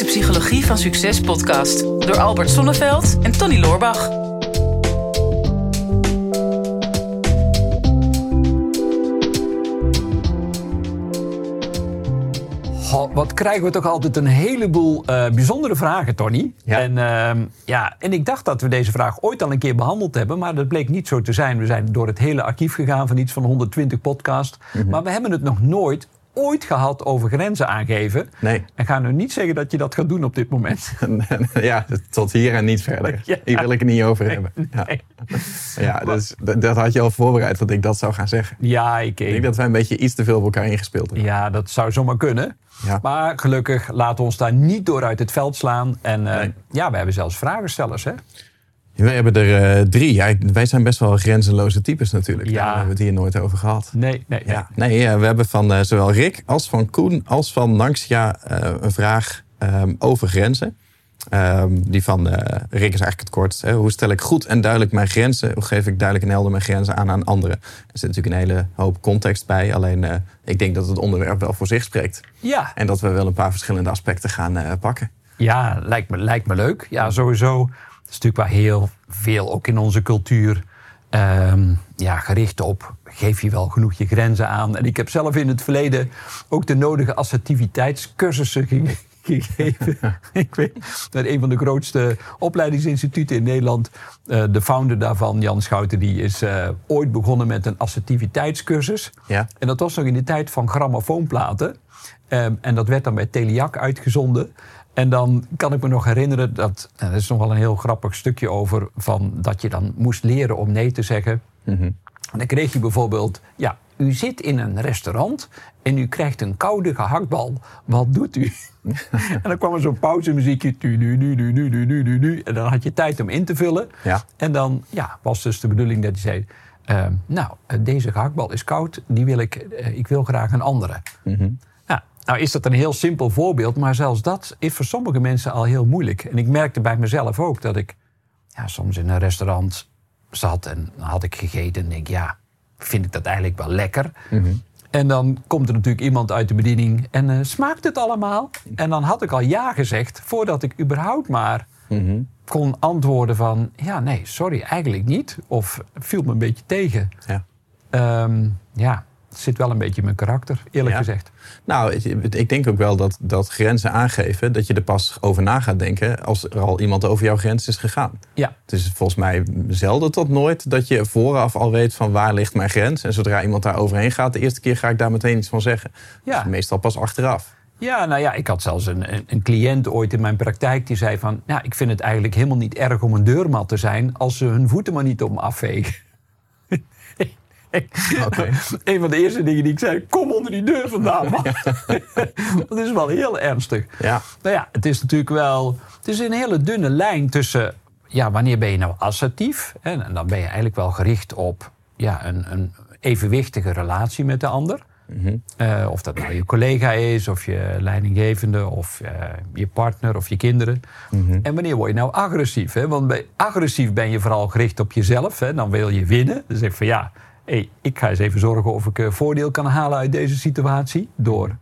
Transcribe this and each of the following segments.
is de Psychologie van Succes podcast door Albert Sonneveld en Tony Loorbach. Wat krijgen we toch altijd een heleboel eh, bijzondere vragen, Tony. Ja. En, ehm, ja, en ik dacht dat we deze vraag ooit al een keer behandeld hebben, maar dat bleek niet zo te zijn. We zijn door het hele archief gegaan van iets van 120 podcasts. Mhm. Maar we hebben het nog nooit ooit gehad over grenzen aangeven. Nee. En ga nu niet zeggen dat je dat gaat doen op dit moment. ja, tot hier en niet verder. Ja. Hier wil ik het niet over hebben. Ja, Nee. ja dus dat, had je al voorbereid dat ik dat zou gaan zeggen. Ja, ik, Ik denk dat wij een beetje iets te veel op elkaar ingespeeld hebben. Ja, dat zou zomaar kunnen. Ja. Maar gelukkig laten we ons daar niet door uit het veld slaan. En eh, Nee. ja, we hebben zelfs vragenstellers, hè? Wij hebben er eh, drie. Ja, wij zijn best wel grenzeloze types natuurlijk. Ja. Daar hebben we het hier nooit over gehad. Nee, nee. Ja, nee, we hebben van eh, zowel Rick als van Koen als van Nanxia eh, een vraag ehm, over grenzen. Ehm, die van Rick is eigenlijk het kort. Hè. Hoe stel ik goed en duidelijk mijn grenzen? Hoe geef ik duidelijk en helder mijn grenzen aan aan anderen? Er zit natuurlijk een hele hoop context bij. Alleen ik denk dat het onderwerp wel voor zich spreekt. Ja, En dat we wel een paar verschillende aspecten gaan pakken. Ja, lijkt me, lijkt me leuk. Ja, sowieso. Het is natuurlijk wel heel veel, ook in onze cultuur, ehm, ja, gericht op geef je wel genoeg je grenzen aan. En ik heb zelf in het verleden ook de nodige assertiviteitscursussen ge- gegeven. ik weet dat een van de grootste opleidingsinstituten in Nederland, eh, de founder daarvan, Jan Schouten, die is eh, ooit begonnen met een assertiviteitscursus. Ja. En dat was nog in de tijd van grammofoonplaten. Ehm, en dat werd dan bij Teliac uitgezonden. En dan kan ik me nog herinneren dat. Nou, er is nog wel een heel grappig stukje over. van dat je dan moest leren om nee te zeggen. Mhm. Dan kreeg je bijvoorbeeld. Ja, u zit in een restaurant en u krijgt een koude gehaktbal. Wat doet u? en dan kwam er zo'n pauzemuziekje. En dan had je tijd om in te vullen. Ja. En dan ja, was dus de bedoeling dat je zei... Ehm, nou, deze gehaktbal is koud, die wil ik, eh, ik wil graag een andere. Mhm nou is dat een heel simpel voorbeeld, maar zelfs dat is voor sommige mensen al heel moeilijk. En ik merkte bij mezelf ook dat ik ja, soms in een restaurant zat en had ik gegeten en denk, ja, vind ik dat eigenlijk wel lekker? Mhm. En dan komt er natuurlijk iemand uit de bediening en eh, smaakt het allemaal? En dan had ik al ja gezegd voordat ik überhaupt maar Mhm. kon antwoorden van, ja, nee, sorry, eigenlijk niet. Of viel me een beetje tegen. Ja. Ehm, ja, zit wel een beetje in mijn karakter, eerlijk Ja. gezegd. Nou, ik- denk ook wel dat, dat grenzen aangeven, dat je er pas over na gaat denken als er al iemand over jouw grens is gegaan. Ja, Het is volgens mij zelden tot nooit dat je vooraf al weet van waar ligt mijn grens. En zodra iemand daar overheen gaat, de eerste keer ga ik daar meteen iets van zeggen. Ja. Dus meestal pas achteraf. Ja, nou ja, ik had zelfs een, een, een cliënt ooit in mijn praktijk die zei van... ja, ik vind het eigenlijk helemaal niet erg om een deurmat te zijn... als ze hun voeten maar niet op me afvegen. Oké. een van de eerste dingen die ik zei... kom onder die deur vandaan, man. dat is wel heel ernstig. Ja. Nou ja, het is natuurlijk wel... Het is een hele dunne lijn tussen... ja, wanneer ben je nou assertief? En dan ben je eigenlijk wel gericht op... ja, een, een evenwichtige relatie met de ander... Eh, of dat nou je collega is, of je leidinggevende, of eh, je partner, of je kinderen. En wanneer word je nou agressief? Hè? Want bij agressief ben je vooral gericht op jezelf. Hè? Dan wil je winnen. Zeg je van ja, hey, ik ga eens even zorgen of ik eh, voordeel kan halen uit deze situatie. Door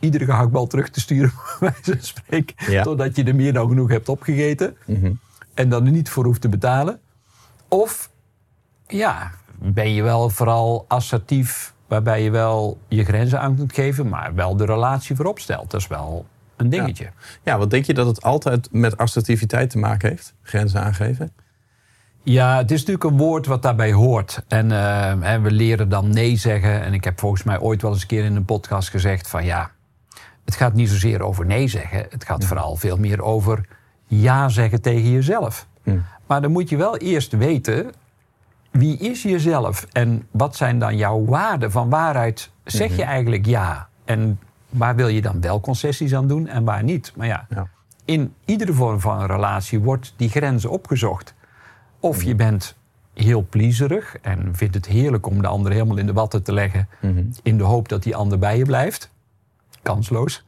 iedere gehaktbal terug te sturen, bij wijze. Ja. Totdat je er meer dan genoeg hebt opgegeten. En dan er niet voor hoeft te betalen. Of ja, ben je wel vooral assertief, waarbij je wel je grenzen aan kunt geven, maar wel de relatie voorop stelt. Dat is wel een dingetje. ja, wat denk je dat het altijd met assertiviteit te maken heeft? Grenzen aangeven? Ja, het is natuurlijk een woord wat daarbij hoort. En eh, we leren dan nee zeggen. En ik heb volgens mij ooit wel eens een keer in een podcast gezegd van ja, het gaat niet zozeer over nee zeggen. Het gaat vooral veel meer over ja zeggen tegen jezelf. Maar dan moet je wel eerst weten, wie is jezelf? En wat zijn dan jouw waarden? Van waaruit zeg je eigenlijk ja? En waar wil je dan wel concessies aan doen en waar niet? Maar ja, Ja. in iedere vorm van een relatie wordt die grenzen opgezocht. Of je bent heel plezierig en vindt het heerlijk om de ander helemaal in de watten te leggen... in de hoop dat die ander bij je blijft. Kansloos.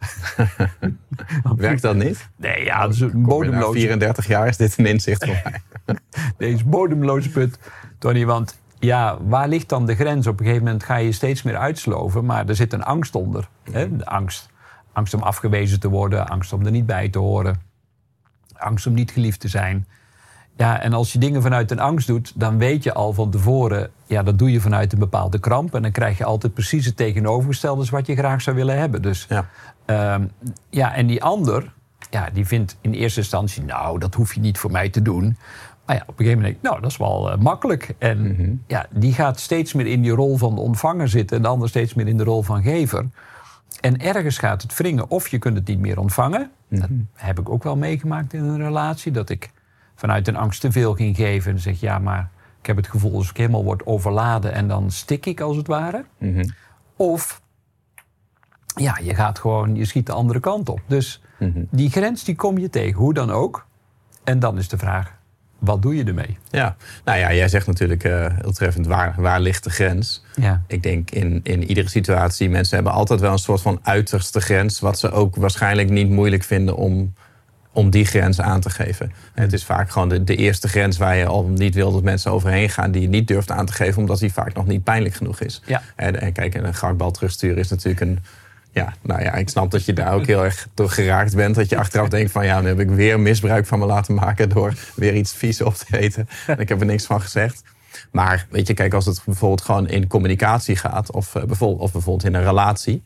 Werkt dat niet? Nee, ja, dat is een Kom je na bodemloze, 34 jaar is dit een inzicht voor mij. deze bodemloze put, Tony. Want ja, waar ligt dan de grens? Op een gegeven moment ga je steeds meer uitsloven, maar er zit een angst onder. Hè? De angst. Angst om afgewezen te worden, angst om er niet bij te horen, angst om niet geliefd te zijn. Ja, en als je dingen vanuit een angst doet, dan weet je al van tevoren, ja, dat doe je vanuit een bepaalde kramp. En dan krijg je altijd precies het tegenovergestelde wat je graag zou willen hebben. Dus Ja. Ehm, ja, en die ander, ja, die vindt in eerste instantie, nou, dat hoef je niet voor mij te doen. Maar ja, op een gegeven moment denk ik, nou, dat is wel eh, makkelijk. En ja, die gaat steeds meer in die rol van de ontvanger zitten en de ander steeds meer in de rol van gever. En ergens gaat het wringen of je kunt het niet meer ontvangen. Dat heb ik ook wel meegemaakt in een relatie, dat ik vanuit een angst te veel ging geven en zeg, ja, maar ik heb het gevoel als ik helemaal word overladen en dan stik ik als het ware. Mhm. Of ja, je gaat gewoon, je schiet de andere kant op. Dus Mhm. die grens die kom je tegen, hoe dan ook. En dan is de vraag, wat doe je ermee? Ja, nou ja, jij zegt natuurlijk eh, heel treffend, waar, waar ligt de grens? Ja. Ik denk in, in iedere situatie, mensen hebben altijd wel een soort van uiterste grens, wat ze ook waarschijnlijk niet moeilijk vinden om, om die grens aan te geven. Het is vaak gewoon de, de eerste grens waar je al niet wil dat mensen overheen gaan, die je niet durft aan te geven, omdat die vaak nog niet pijnlijk genoeg is. Ja. En, en kijk, een gangbal terugsturen is natuurlijk een. Ja, nou ja, ik snap dat je daar ook heel erg door geraakt bent. Dat je achteraf denkt van ja, nu heb ik weer misbruik van me laten maken door weer iets vies op te eten. En ik heb er niks van gezegd. Maar weet je, kijk, als het bijvoorbeeld gewoon in communicatie gaat, of, eh, bijvoorbeeld, of bijvoorbeeld in een relatie.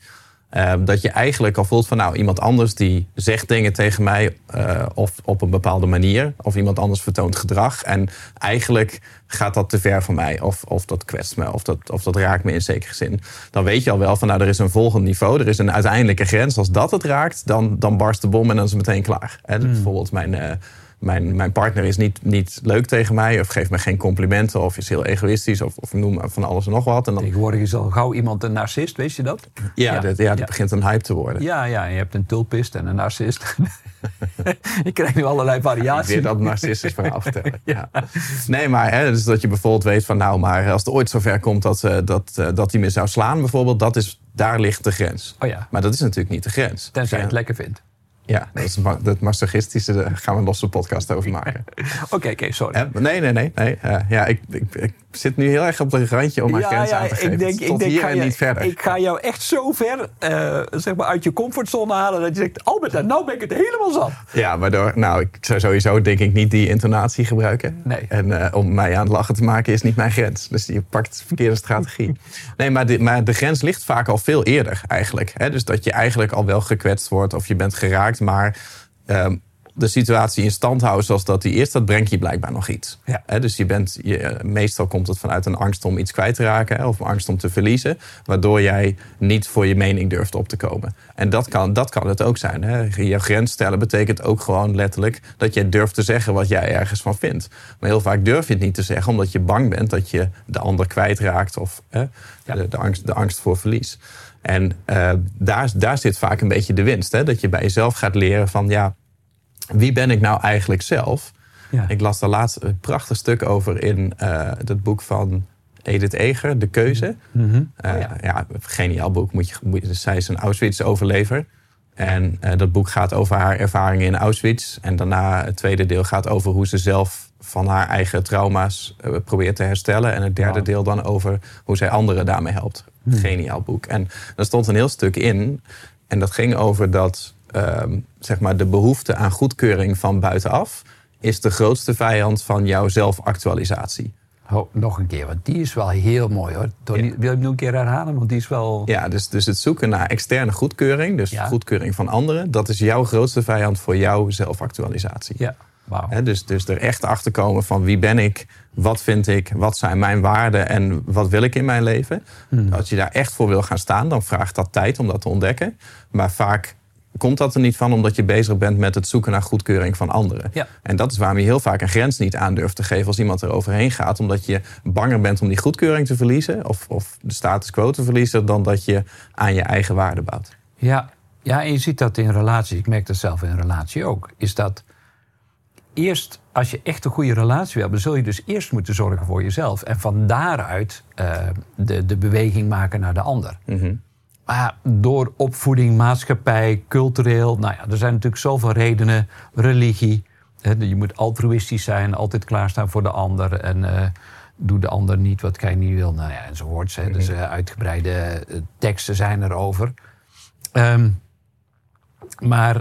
Eh, dat je eigenlijk al voelt van nou, iemand anders die zegt dingen tegen mij eh, of op een bepaalde manier. Of iemand anders vertoont gedrag. En eigenlijk gaat dat te ver voor mij. Of, of dat kwetst me. Of dat, of dat raakt me in zekere zin. Dan weet je al wel van nou, er is een volgend niveau. Er is een uiteindelijke grens. Als dat het raakt, dan, dan barst de bom en dan is het meteen klaar. Hè, dus Bijvoorbeeld mijn... eh, mijn, mijn partner is niet, niet leuk tegen mij, of geeft me geen complimenten, of is heel egoïstisch, of, of noem van alles en nog wat. En dan, Tegenwoordig is al gauw iemand een narcist, weet je dat? ja, ja, dat, ja, dat ja. begint een hype te worden. Ja, ja, je hebt een tulpist en een narcist. je krijgt nu allerlei variaties. weer dat narcistisch verhaal vertellen. Ja. Nee, maar hè, dus dat je bijvoorbeeld weet van nou, maar als het ooit zover komt dat, eh, dat, eh, dat hij me zou slaan, bijvoorbeeld, dat is, daar ligt de grens. Oh ja, Maar dat is natuurlijk niet de grens. tenzij je Ja, het lekker vindt. Ja, dat is ma- dat masochistische, daar gaan we een losse podcast over maken. Oké, oké, sorry. Nee, nee, nee. nee. Eh, ja, ik, ik, ik zit nu heel erg op het randje om mijn grens aan te geven. ik denk, Tot ik denk hier en niet verder. Ik ga jou echt zo ver eh, zeg maar uit je comfortzone halen dat je zegt: Albert, nou ben ik het helemaal zat. Ja, waardoor, nou, ik zou sowieso denk ik niet die intonatie gebruiken. Nee. En eh, om mij aan het lachen te maken is niet mijn grens. Dus je pakt de verkeerde strategie. Nee, maar de, maar de grens ligt vaak al veel eerder eigenlijk. Hè? Dus dat je eigenlijk al wel gekwetst wordt of je bent geraakt, maar ehm, de situatie in stand houden zoals dat die is, dat brengt je blijkbaar nog iets. Ja. Dus je bent, je, meestal komt het vanuit een angst om iets kwijt te raken of angst om te verliezen, waardoor jij niet voor je mening durft op te komen. En dat kan, dat kan het ook zijn. Hè. Je grens stellen betekent ook gewoon letterlijk dat jij durft te zeggen wat jij ergens van vindt. Maar heel vaak durf je het niet te zeggen omdat je bang bent dat je de ander kwijtraakt of hè, Ja. de, de, angst, de angst voor verlies. En eh, daar, daar zit vaak een beetje de winst. Hè? Dat je bij jezelf gaat leren van ja, wie ben ik nou eigenlijk zelf? Ja. Ik las daar laatst een prachtig stuk over in eh het boek van Edith Eger, De Keuze. Mhm. Eh, Oh ja. ja. geniaal boek. Moet je, moet je- zij is een Auschwitz-overlever. En eh, dat boek gaat over haar ervaringen in Auschwitz. En daarna het tweede deel gaat over hoe ze zelf van haar eigen trauma's eh, probeert te herstellen. En het derde deel dan over hoe zij anderen daarmee helpt. Geniaal boek. En daar stond een heel stuk in. En dat ging over dat ehm, zeg maar de behoefte aan goedkeuring van buitenaf... is de grootste vijand van jouw zelfactualisatie. Nog een keer, want die is wel heel mooi hoor. Tony, Ja. Wil je hem nog een keer herhalen? Want die is wel. Ja, dus, dus het zoeken naar externe goedkeuring, dus Ja. goedkeuring van anderen, dat is jouw grootste vijand voor jouw zelfactualisatie. Ja, wauw. Hè, dus, dus er echt achter komen van wie ben ik, wat vind ik, wat zijn mijn waarden en wat wil ik in mijn leven. Hmm. Als je daar echt voor wil gaan staan, dan vraagt dat tijd om dat te ontdekken. Maar vaak komt dat er niet van omdat je bezig bent met het zoeken naar goedkeuring van anderen. Ja. En dat is waarom je heel vaak een grens niet aan durft te geven als iemand er overheen gaat. Omdat je banger bent om die goedkeuring te verliezen of, of de status quo te verliezen, dan dat je aan je eigen waarde bouwt. Ja, ja, en je ziet dat in relaties. Ik merk dat zelf in een relatie ook. Is dat eerst, als je echt een goede relatie wil hebben, zul je dus eerst moeten zorgen voor jezelf. En van daaruit eh, de, de beweging maken naar de ander. Mhm. Maar door opvoeding, maatschappij, cultureel. Nou ja, er zijn natuurlijk zoveel redenen. Religie. Hè, je moet altruïstisch zijn, altijd klaarstaan voor de ander. En eh, doe de ander niet wat jij niet wil. Nou ja, enzovoorts. Hè. Dus eh, uitgebreide eh, teksten zijn erover. Ehm, Maar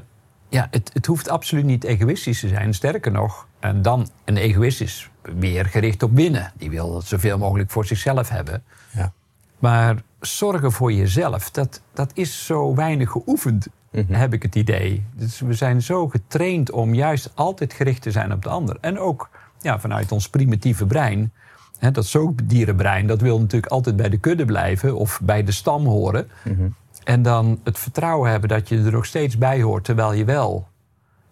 ja, het, het hoeft absoluut niet egoïstisch te zijn. Sterker nog, en dan een egoïst is weer gericht op binnen. Die wil het zoveel mogelijk voor zichzelf hebben. Ja. Maar zorgen voor jezelf, dat, dat is zo weinig geoefend, Mhm. heb ik het idee. Dus we zijn zo getraind om juist altijd gericht te zijn op de ander. En ook ja, vanuit ons primitieve brein. Hè, dat zoogdierenbrein, dat wil natuurlijk altijd bij de kudde blijven of bij de stam horen. Mhm. En dan het vertrouwen hebben dat je er nog steeds bij hoort, terwijl je wel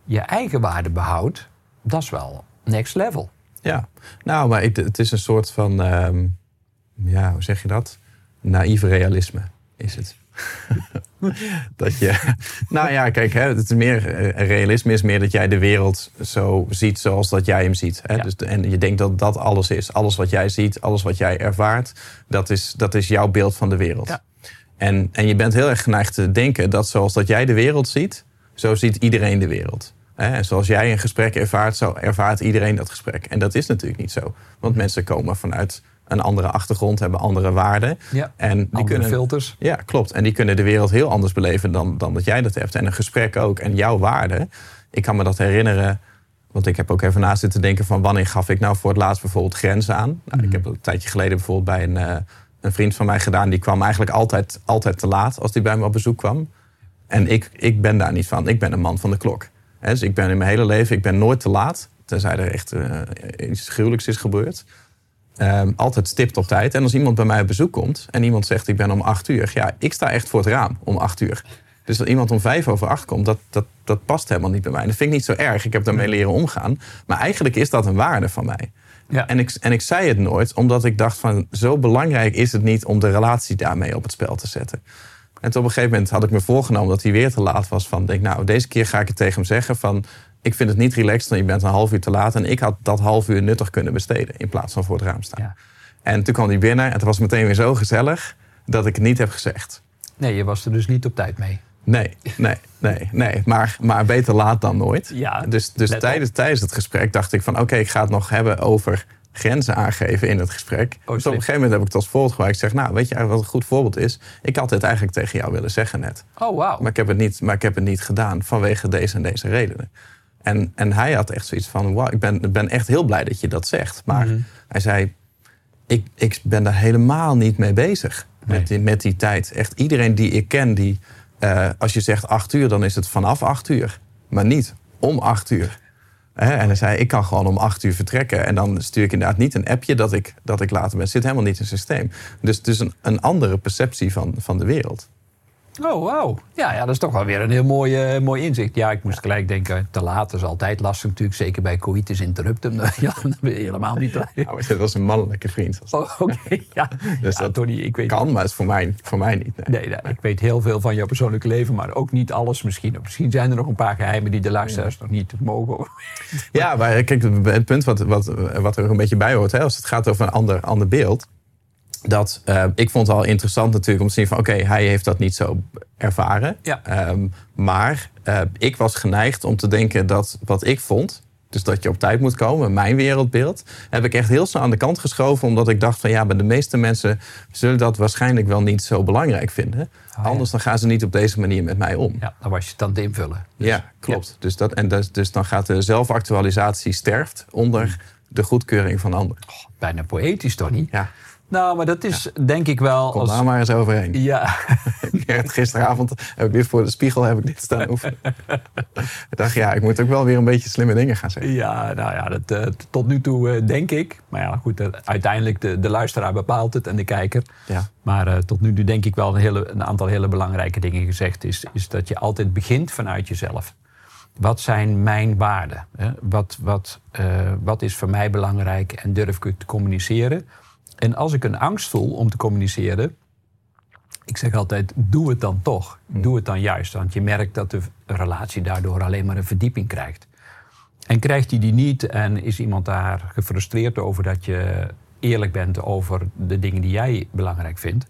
je eigen waarde behoudt. Dat is wel next level. Ja, nou, maar het, het is een soort van, ehm, ja, hoe zeg je dat? Naïef realisme is het. dat je, nou ja, kijk, hè, het is meer, eh, realisme is meer dat jij de wereld zo ziet zoals dat jij hem ziet. Hè? Ja. Dus, en je denkt dat dat alles is. Alles wat jij ziet, alles wat jij ervaart, dat is, dat is jouw beeld van de wereld. Ja. En, en je bent heel erg geneigd te denken dat zoals dat jij de wereld ziet, zo ziet iedereen de wereld. Hè, En zoals jij een gesprek ervaart, zo ervaart iedereen dat gesprek. En dat is natuurlijk niet zo. Want mensen komen vanuit een andere achtergrond, hebben andere waarden. Ja. En die Andere kunnen, filters. ja, klopt. En die kunnen de wereld heel anders beleven dan, dan dat jij dat hebt. En een gesprek ook. En jouw waarden. Ik kan me dat herinneren. Want ik heb ook even na zitten denken van wanneer gaf ik nou voor het laatst bijvoorbeeld grenzen aan. Nou, Ik heb een tijdje geleden bijvoorbeeld bij een, eh, een vriend van mij gedaan. Die kwam eigenlijk altijd, altijd te laat als die bij me op bezoek kwam. En ik, ik ben daar niet van. Ik ben een man van de klok. Dus ik ben in mijn hele leven, ik ben nooit te laat. Tenzij er echt eh, iets gruwelijks is gebeurd. Ehm, altijd stipt op tijd. En als iemand bij mij op bezoek komt en iemand zegt ik ben om acht uur. Ja, ik sta echt voor het raam om acht uur. Dus dat iemand om vijf over acht komt, dat, dat, dat past helemaal niet bij mij. Dat vind ik niet zo erg. Ik heb daarmee leren omgaan. Maar eigenlijk is dat een waarde van mij. Ja. En, ik, en ik zei het nooit, omdat ik dacht van... zo belangrijk is het niet om de relatie daarmee op het spel te zetten. En op een gegeven moment had ik me voorgenomen dat hij weer te laat was. Van, denk, nou, deze keer ga ik het tegen hem zeggen van... ik vind het niet relaxed, want je bent een half uur te laat... en ik had dat half uur nuttig kunnen besteden in plaats van voor het raam staan. Ja. En toen kwam hij binnen en het was meteen weer zo gezellig... dat ik het niet heb gezegd. Nee, je was er dus niet op tijd mee. Nee, nee, nee, nee. Maar, maar beter laat dan nooit. Ja, dus dus tijdens, tijdens het gesprek dacht ik van... oké, ik ga het nog hebben over grenzen aangeven in het gesprek. dus op een gegeven moment heb ik het als voorbeeld gebruikt. Ik zeg, nou, weet je eigenlijk wat een goed voorbeeld is? Ik had dit eigenlijk tegen jou willen zeggen net. Oh, wauw. Maar ik heb het niet, maar ik heb het niet gedaan vanwege deze en deze redenen. En, en hij had echt zoiets van, wow, ik ben, ben echt heel blij dat je dat zegt. Maar Mhm. hij zei, ik, ik ben daar helemaal niet mee bezig Nee. met, die, met die tijd. Echt iedereen die ik ken, die, eh, als je zegt acht uur, dan is het vanaf acht uur. Maar niet om acht uur. En hij zei, ik kan gewoon om acht uur vertrekken. En dan stuur ik inderdaad niet een appje dat ik, dat ik later ben. Het zit helemaal niet in het systeem. Dus het is een, een andere perceptie van, van de wereld. Oh, wauw. Ja, ja, dat is toch wel weer een heel mooi, eh, mooi inzicht. Ja, ik moest gelijk denken, te laat is altijd lastig natuurlijk. Zeker bij coitus interruptum. ja, dan ben je helemaal niet blij. Nou, dat was een mannelijke vriend. Oh, Oké, ja. Dus ja, dat Tony, ik weet... Kan, maar is voor mij, voor mij niet. Nee. Nee, nee, ik weet heel veel van jouw persoonlijke leven, maar ook niet alles misschien. Misschien zijn er nog een paar geheimen die de luisteraars nog niet mogen. Ja, maar kijk, het punt wat, wat, wat er een beetje bij hoort, hè, als het gaat over een ander, ander beeld. Dat, eh, ik vond het al interessant natuurlijk om te zien van oké, hij heeft dat niet zo ervaren. Ja. Ehm, maar eh, ik was geneigd om te denken dat wat ik vond, dus dat je op tijd moet komen, mijn wereldbeeld, heb ik echt heel snel aan de kant geschoven. Omdat ik dacht van ja, maar de meeste mensen zullen dat waarschijnlijk wel niet zo belangrijk vinden. Ah, ja. Anders dan gaan ze niet op deze manier met mij om. Ja, dan was je het aan het invullen. Dus- Ja, klopt. Dus, dat, en dus, dus dan gaat de zelfactualisatie sterft onder de goedkeuring van anderen. Bijna poëtisch, Tony. Ja, Nou, maar dat is denk ik wel... kom Als... daar maar eens overheen. Ja, Gisteravond heb ik dit voor de spiegel heb ik dit staan oefenen. ik dacht, ja, ik moet ook wel weer een beetje slimme dingen gaan zeggen. ja, nou ja, dat, eh, tot nu toe eh, denk ik. Maar ja, goed, eh, uiteindelijk de, de luisteraar bepaalt het en de kijker. Ja, Maar tot nu toe denk ik wel een, hele, een aantal hele belangrijke dingen gezegd. Is, is dat je altijd begint vanuit jezelf. Wat zijn mijn waarden? Hè? Wat, wat, wat is voor mij belangrijk en durf ik het te communiceren? En als ik een angst voel om te communiceren, ik zeg altijd, doe het dan toch. Doe het dan juist. Want je merkt dat de relatie daardoor alleen maar een verdieping krijgt. En krijgt hij die niet en is iemand daar gefrustreerd over dat je eerlijk bent over de dingen die jij belangrijk vindt.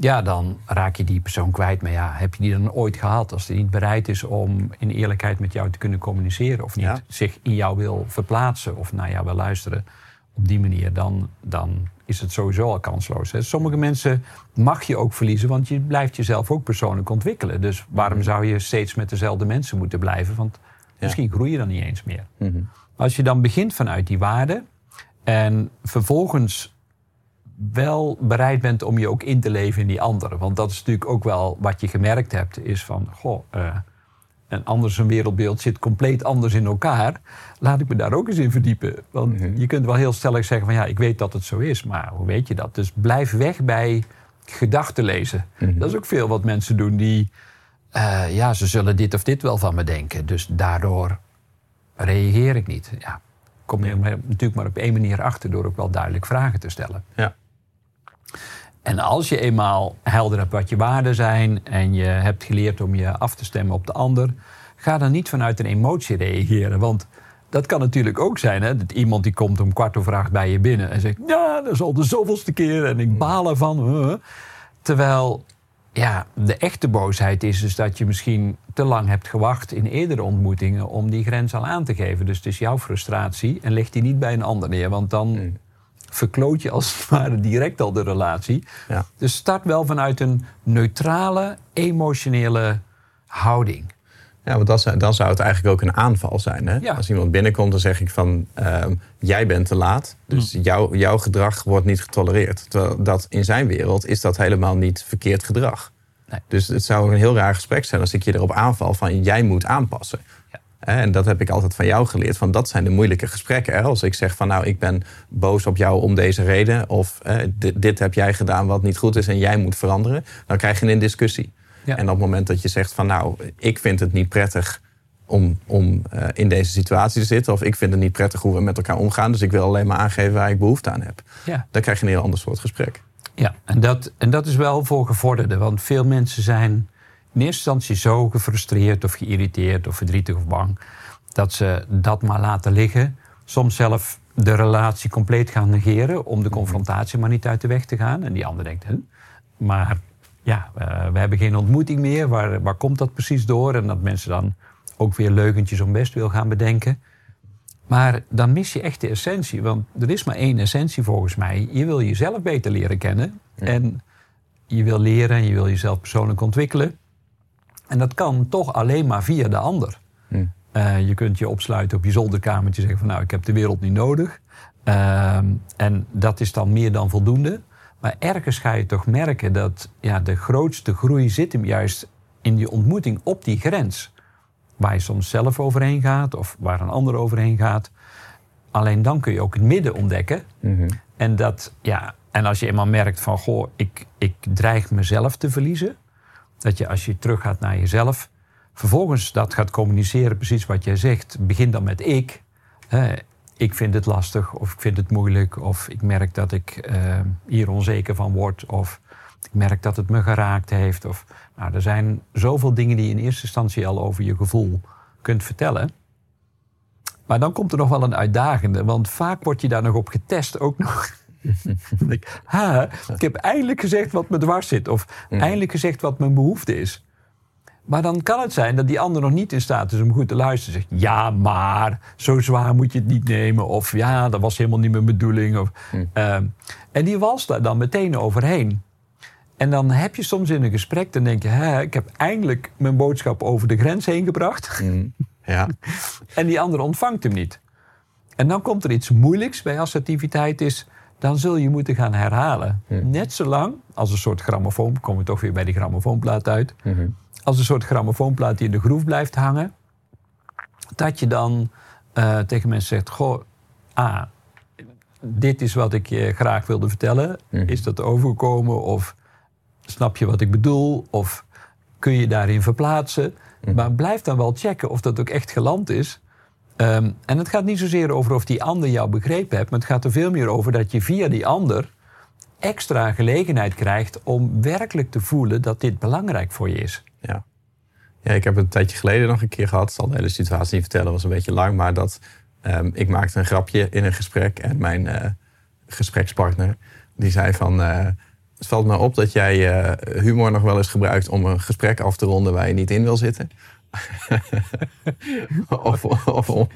Ja, dan raak je die persoon kwijt. Maar ja, heb je die dan ooit gehad? Als hij niet bereid is om in eerlijkheid met jou te kunnen communiceren. Of niet Ja. zich in jou wil verplaatsen of naar jou wil luisteren. Op die manier, dan, dan is het sowieso al kansloos. Hè. Sommige mensen mag je ook verliezen, want je blijft jezelf ook persoonlijk ontwikkelen. Dus waarom zou je steeds met dezelfde mensen moeten blijven? Want misschien groei je dan niet eens meer. Mhm. Als je dan begint vanuit die waarde en vervolgens wel bereid bent om je ook in te leven in die andere. Want dat is natuurlijk ook wel wat je gemerkt hebt, is van, goh, uh, een ander zijn wereldbeeld zit compleet anders in elkaar. Laat ik me daar ook eens in verdiepen. Want Mhm. je kunt wel heel stellig zeggen van, ja, ik weet dat het zo is, maar hoe weet je dat? Dus blijf weg bij gedachten lezen. Mhm. Dat is ook veel wat mensen doen die, eh, ja, ze zullen dit of dit wel van me denken. Dus daardoor reageer ik niet. Ja, kom je er natuurlijk maar op één manier achter door ook wel duidelijk vragen te stellen. Ja. En als je eenmaal helder hebt wat je waarden zijn en je hebt geleerd om je af te stemmen op de ander, ga dan niet vanuit een emotie reageren. Want dat kan natuurlijk ook zijn, hè? Dat iemand die komt om kwart over acht bij je binnen en zegt: Ja, dat is al de zoveelste keer en ik baal ervan. huh." Terwijl ja, de echte boosheid is dus dat je misschien te lang hebt gewacht in eerdere ontmoetingen om die grens al aan te geven. Dus het is jouw frustratie en leg die niet bij een ander neer, want dan. Verkloot je als het ware direct al de relatie. Ja. Dus start wel vanuit een neutrale, emotionele houding. Ja, want dan, zou- dan zou het eigenlijk ook een aanval zijn. Hè? Ja. Als iemand binnenkomt, dan zeg ik van... ehm, jij bent te laat, dus Mm. jouw, jouw gedrag wordt niet getolereerd. Terwijl dat in zijn wereld is dat helemaal niet verkeerd gedrag. Nee. Dus het zou een heel raar gesprek zijn als ik je erop aanval van... jij moet aanpassen. En dat heb ik altijd van jou geleerd. Van dat zijn de moeilijke gesprekken. Hè? Als ik zeg van nou, ik ben boos op jou om deze reden. Of eh, dit, dit heb jij gedaan wat niet goed is en jij moet veranderen. Dan krijg je een discussie. Ja. En op het moment dat je zegt van nou, ik vind het niet prettig om, om eh, in deze situatie te zitten. Of ik vind het niet prettig hoe we met elkaar omgaan. Dus ik wil alleen maar aangeven waar ik behoefte aan heb. Ja. Dan krijg je een heel ander soort gesprek. Ja, en dat, en dat is wel voor gevorderden. Want veel mensen zijn in eerste instantie zo gefrustreerd of geïrriteerd of verdrietig of bang. dat ze dat maar laten liggen. Soms zelf de relatie compleet gaan negeren. om de confrontatie maar niet uit de weg te gaan. En die ander denkt, huh? maar ja, eh, we hebben geen ontmoeting meer. Waar, waar komt dat precies door? En dat mensen dan ook weer leugentjes om best wil gaan bedenken. Maar dan mis je echt de essentie. Want er is maar één essentie volgens mij. Je wil jezelf beter leren kennen. En je wil leren en je wil jezelf persoonlijk ontwikkelen. En dat kan toch alleen maar via de ander. Hm. Eh, je kunt je opsluiten op je zolderkamertje en zeggen van nou, ik heb de wereld niet nodig. Ehm, en dat is dan meer dan voldoende. Maar ergens ga je toch merken dat ja, de grootste groei zit hem juist in die ontmoeting op die grens. Waar je soms zelf overheen gaat of waar een ander overheen gaat. Alleen dan kun je ook het midden ontdekken. Mhm. En, dat, ja, en als je eenmaal merkt van, goh, ik, ik dreig mezelf te verliezen. Dat je als je teruggaat naar jezelf, vervolgens dat gaat communiceren, precies wat jij zegt. Begin dan met ik. Hè, ik vind het lastig, of ik vind het moeilijk, of ik merk dat ik eh, hier onzeker van word, of ik merk dat het me geraakt heeft. Of, nou, er zijn zoveel dingen die je in eerste instantie al over je gevoel kunt vertellen. Maar dan komt er nog wel een uitdagende, want vaak word je daar nog op getest ook nog. Dan denk ik, ha, ik heb eindelijk gezegd wat me dwars zit. Of eindelijk gezegd wat mijn behoefte is. Maar dan kan het zijn dat die ander nog niet in staat is om goed te luisteren. Zegt, ja, maar zo zwaar moet je het niet nemen. Of ja, dat was helemaal niet mijn bedoeling. Of, ehm, en die walst daar dan meteen overheen. En dan heb je soms in een gesprek, dan denk je... Hè, ik heb eindelijk mijn boodschap over de grens heen gebracht. Mhm. Ja. En die ander ontvangt hem niet. En dan komt er iets moeilijks bij assertiviteit is... dan zul je moeten gaan herhalen. Net zolang als een soort grammofoon... komen we toch weer bij die grammofoonplaat uit... Mhm. als een soort grammofoonplaat die in de groef blijft hangen... dat je dan eh, tegen mensen zegt... Goh, ah, dit is wat ik je graag wilde vertellen. Mhm. Is dat overgekomen? Of snap je wat ik bedoel? Of kun je daarin verplaatsen? Maar blijf dan wel checken of dat ook echt geland is. Ehm, en het gaat niet zozeer over of die ander jou begrepen hebt... maar het gaat er veel meer over dat je via die ander... extra gelegenheid krijgt om werkelijk te voelen... dat dit belangrijk voor je is. Ja. ja, ik heb het een tijdje geleden nog een keer gehad. Zal de hele situatie niet vertellen, was een beetje lang. Maar dat ehm, ik maakte een grapje in een gesprek. En mijn eh, gesprekspartner die zei van... eh, het valt me op dat jij eh, humor nog wel eens gebruikt om een gesprek af te ronden waar je niet in wil zitten. of, of, om,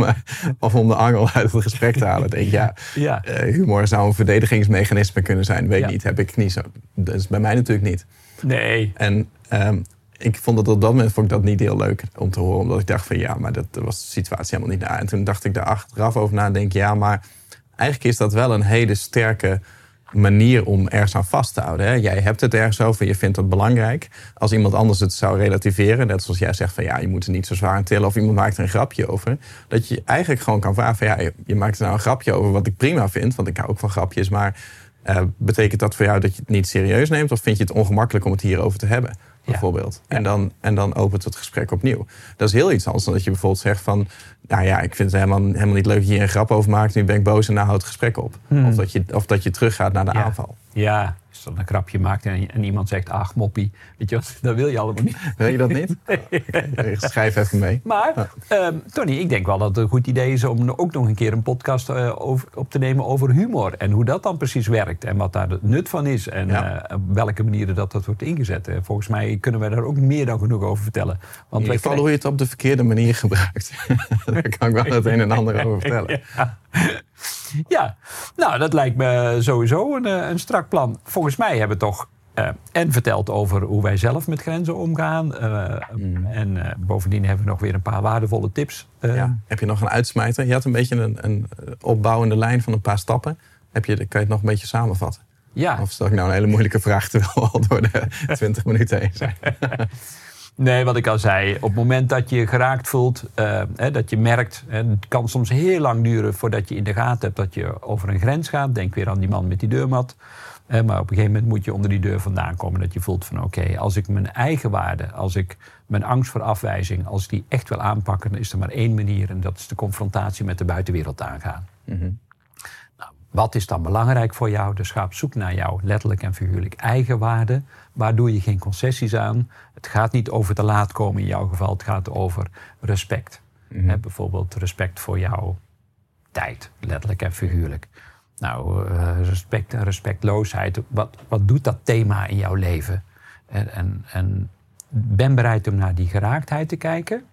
of om de angel uit het gesprek te halen. Denk ja, Ja. eh, humor zou een verdedigingsmechanisme kunnen zijn. Weet Ja. niet, heb ik niet zo. Dat is bij mij natuurlijk niet. Nee. En ehm, ik vond dat op dat moment vond ik dat niet heel leuk om te horen. Omdat ik dacht van ja, maar dat was de situatie helemaal niet na. En toen dacht ik daar achteraf over na en denk ja, maar eigenlijk is dat wel een hele sterke manier om ergens aan vast te houden. Hè? Jij hebt het ergens over, je vindt het belangrijk. Als iemand anders het zou relativeren, net zoals jij zegt van ja, je moet er niet zo zwaar aan tillen of iemand maakt er een grapje over. Dat je eigenlijk gewoon kan vragen van ja, je- maakt er nou een grapje over wat ik prima vind, want ik hou ook van grapjes, maar eh, betekent dat voor jou dat je het niet serieus neemt of vind je het ongemakkelijk om het hierover te hebben? Bijvoorbeeld. En, dan, en dan opent het gesprek opnieuw. Dat is heel iets anders dan dat je bijvoorbeeld zegt van... nou ja, ik vind het helemaal, helemaal niet leuk dat je hier een grap over maakt... nu ben ik boos en nou houdt het gesprek op. Of, dat je, of dat je teruggaat naar de Ja. aanval. Ja, als dan een grapje maakt en, en iemand zegt, ach moppie, weet je wat, dat wil je allemaal niet. Wil je dat niet? Schrijf even mee. Maar, ehm, Tony, ik denk wel dat het een goed idee is om ook nog een keer een podcast eh, over, op te nemen over humor. En hoe dat dan precies werkt en wat daar het nut van is. En Ja. eh, op welke manieren dat, dat wordt ingezet. Eh, volgens mij kunnen wij daar ook meer dan genoeg over vertellen. In Want ieder wij geval hoe je het op de verkeerde manier gebruikt. Daar kan ik wel het een en ander over vertellen. Ja, nou, dat lijkt me sowieso een, eh, een strak plan. Volgens mij hebben we toch eh, en verteld over hoe wij zelf met grenzen omgaan. eh, En eh, bovendien hebben we nog weer een paar waardevolle tips. Ja. Heb je nog een uitsmijter? Je had een beetje een, een opbouwende lijn van een paar stappen. Heb je, kan je het nog een beetje samenvatten? ja. Of stel ik nou een hele moeilijke vraag terwijl we al door de 20 minuten heen zijn? Nee, wat ik al zei, op het moment dat je geraakt voelt, eh, hè, dat je merkt, hè, het kan soms heel lang duren voordat je in de gaten hebt dat je over een grens gaat. Denk weer aan die man met die deurmat. Eh, maar op een gegeven moment moet je onder die deur vandaan komen. Dat je voelt van oké, als ik mijn eigen waarde, als ik mijn angst voor afwijzing, als ik die echt wil aanpakken, dan is er maar één manier. En dat is de confrontatie met de buitenwereld aangaan. Nou, wat is dan belangrijk voor jou? Dus ga op zoek naar jouw letterlijk en figuurlijk eigen waarde. Waar doe je geen concessies aan? Het gaat niet over te laat komen in jouw geval. Het gaat over respect. Hè, bijvoorbeeld respect voor jouw tijd, letterlijk en figuurlijk. Nou, eh, respect en respectloosheid. Wat, wat doet dat thema in jouw leven? En, en, en ben bereid om naar die geraaktheid te kijken.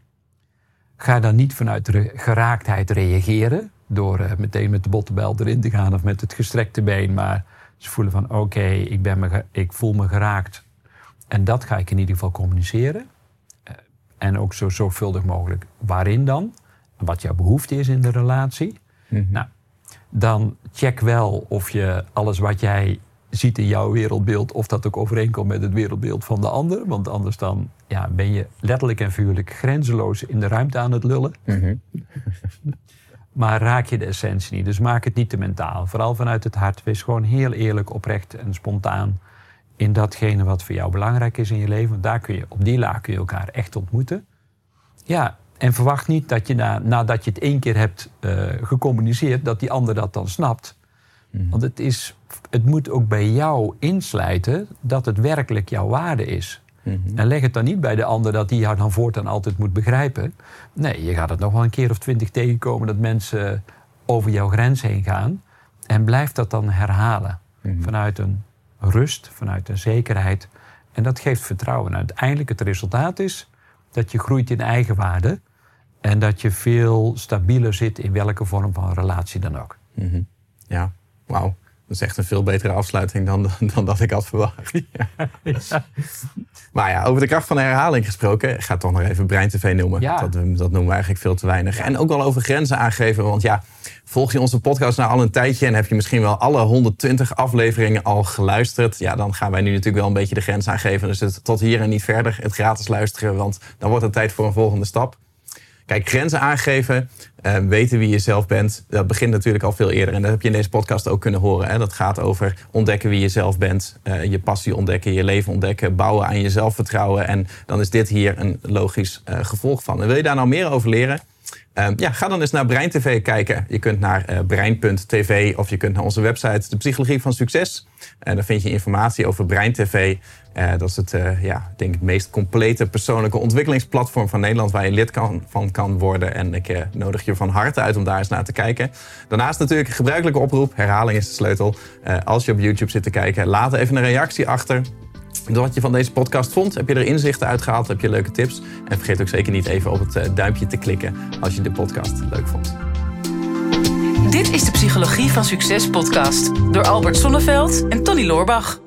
Ga dan niet vanuit re- geraaktheid reageren. Door eh, meteen met de bottenbel erin te gaan of met het gestrekte been. Maar ze voelen van oké, ik ben me ik voel me geraakt. En dat ga ik in ieder geval communiceren. Eh, en ook zo zorgvuldig mogelijk waarin dan. Wat jouw behoefte is in de relatie. Nou, dan check wel of je alles wat jij ziet in jouw wereldbeeld, of dat ook overeenkomt met het wereldbeeld van de ander. Want anders dan ja, ben je letterlijk en figuurlijk grenzeloos in de ruimte aan het lullen. Maar raak je de essentie niet. Dus maak het niet te mentaal. Vooral vanuit het hart. Wees gewoon heel eerlijk, oprecht en spontaan in datgene wat voor jou belangrijk is in je leven. Want daar kun je, op die laag kun je elkaar echt ontmoeten. Ja, en verwacht niet dat je na, nadat je het één keer hebt eh, gecommuniceerd, dat die ander dat dan snapt. Want het, is, het moet ook bij jou insluiten dat het werkelijk jouw waarde is. En leg het dan niet bij de ander dat die jou dan voortaan altijd moet begrijpen. Nee, je gaat het nog wel een keer of twintig tegenkomen dat mensen over jouw grens heen gaan. En blijf dat dan herhalen. Vanuit een rust, vanuit een zekerheid. En dat geeft vertrouwen. En uiteindelijk het resultaat is dat je groeit in eigenwaarde. En dat je veel stabieler zit in welke vorm van relatie dan ook. Ja, wauw. Dat is echt een veel betere afsluiting dan, dan dat ik had verwacht. Maar ja, over de kracht van de herhaling gesproken. Ik ga toch nog even Brein TV noemen. Ja. Dat, dat noemen we eigenlijk veel te weinig. En ook wel over grenzen aangeven. Want ja, volg je onze podcast nou al een tijdje... en heb je misschien wel alle 120 afleveringen al geluisterd... ja, dan gaan wij nu natuurlijk wel een beetje de grens aangeven. Dus het, tot hier en niet verder. Het gratis luisteren, want dan wordt het tijd voor een volgende stap. Kijk, grenzen aangeven, eh, weten wie je zelf bent, dat begint natuurlijk al veel eerder. En dat heb je in deze podcast ook kunnen horen. Hè? Dat gaat over ontdekken wie je zelf bent, eh, je passie ontdekken, je leven ontdekken, bouwen aan je zelfvertrouwen. En dan is dit hier een logisch eh, gevolg van. En wil je daar nou meer over leren? Ehm, ja, ga dan eens naar Brein TV kijken. Je kunt naar uh, brein.tv of je kunt naar onze website De Psychologie van Succes. En daar vind je informatie over Brein TV. Uh, dat is het, ja, denk het meest complete persoonlijke ontwikkelingsplatform van Nederland waar je lid kan, van kan worden. En ik nodig je van harte uit om daar eens naar te kijken. Daarnaast natuurlijk een gebruikelijke oproep. Herhaling is de sleutel. als je op YouTube zit te kijken, laat even een reactie achter. Wat je van deze podcast vond, heb je er inzichten uitgehaald, heb je leuke tips. En vergeet ook zeker niet even op het duimpje te klikken als je de podcast leuk vond. Dit is de Psychologie van Succes podcast door Albert Sonneveld en Tony Loorbach.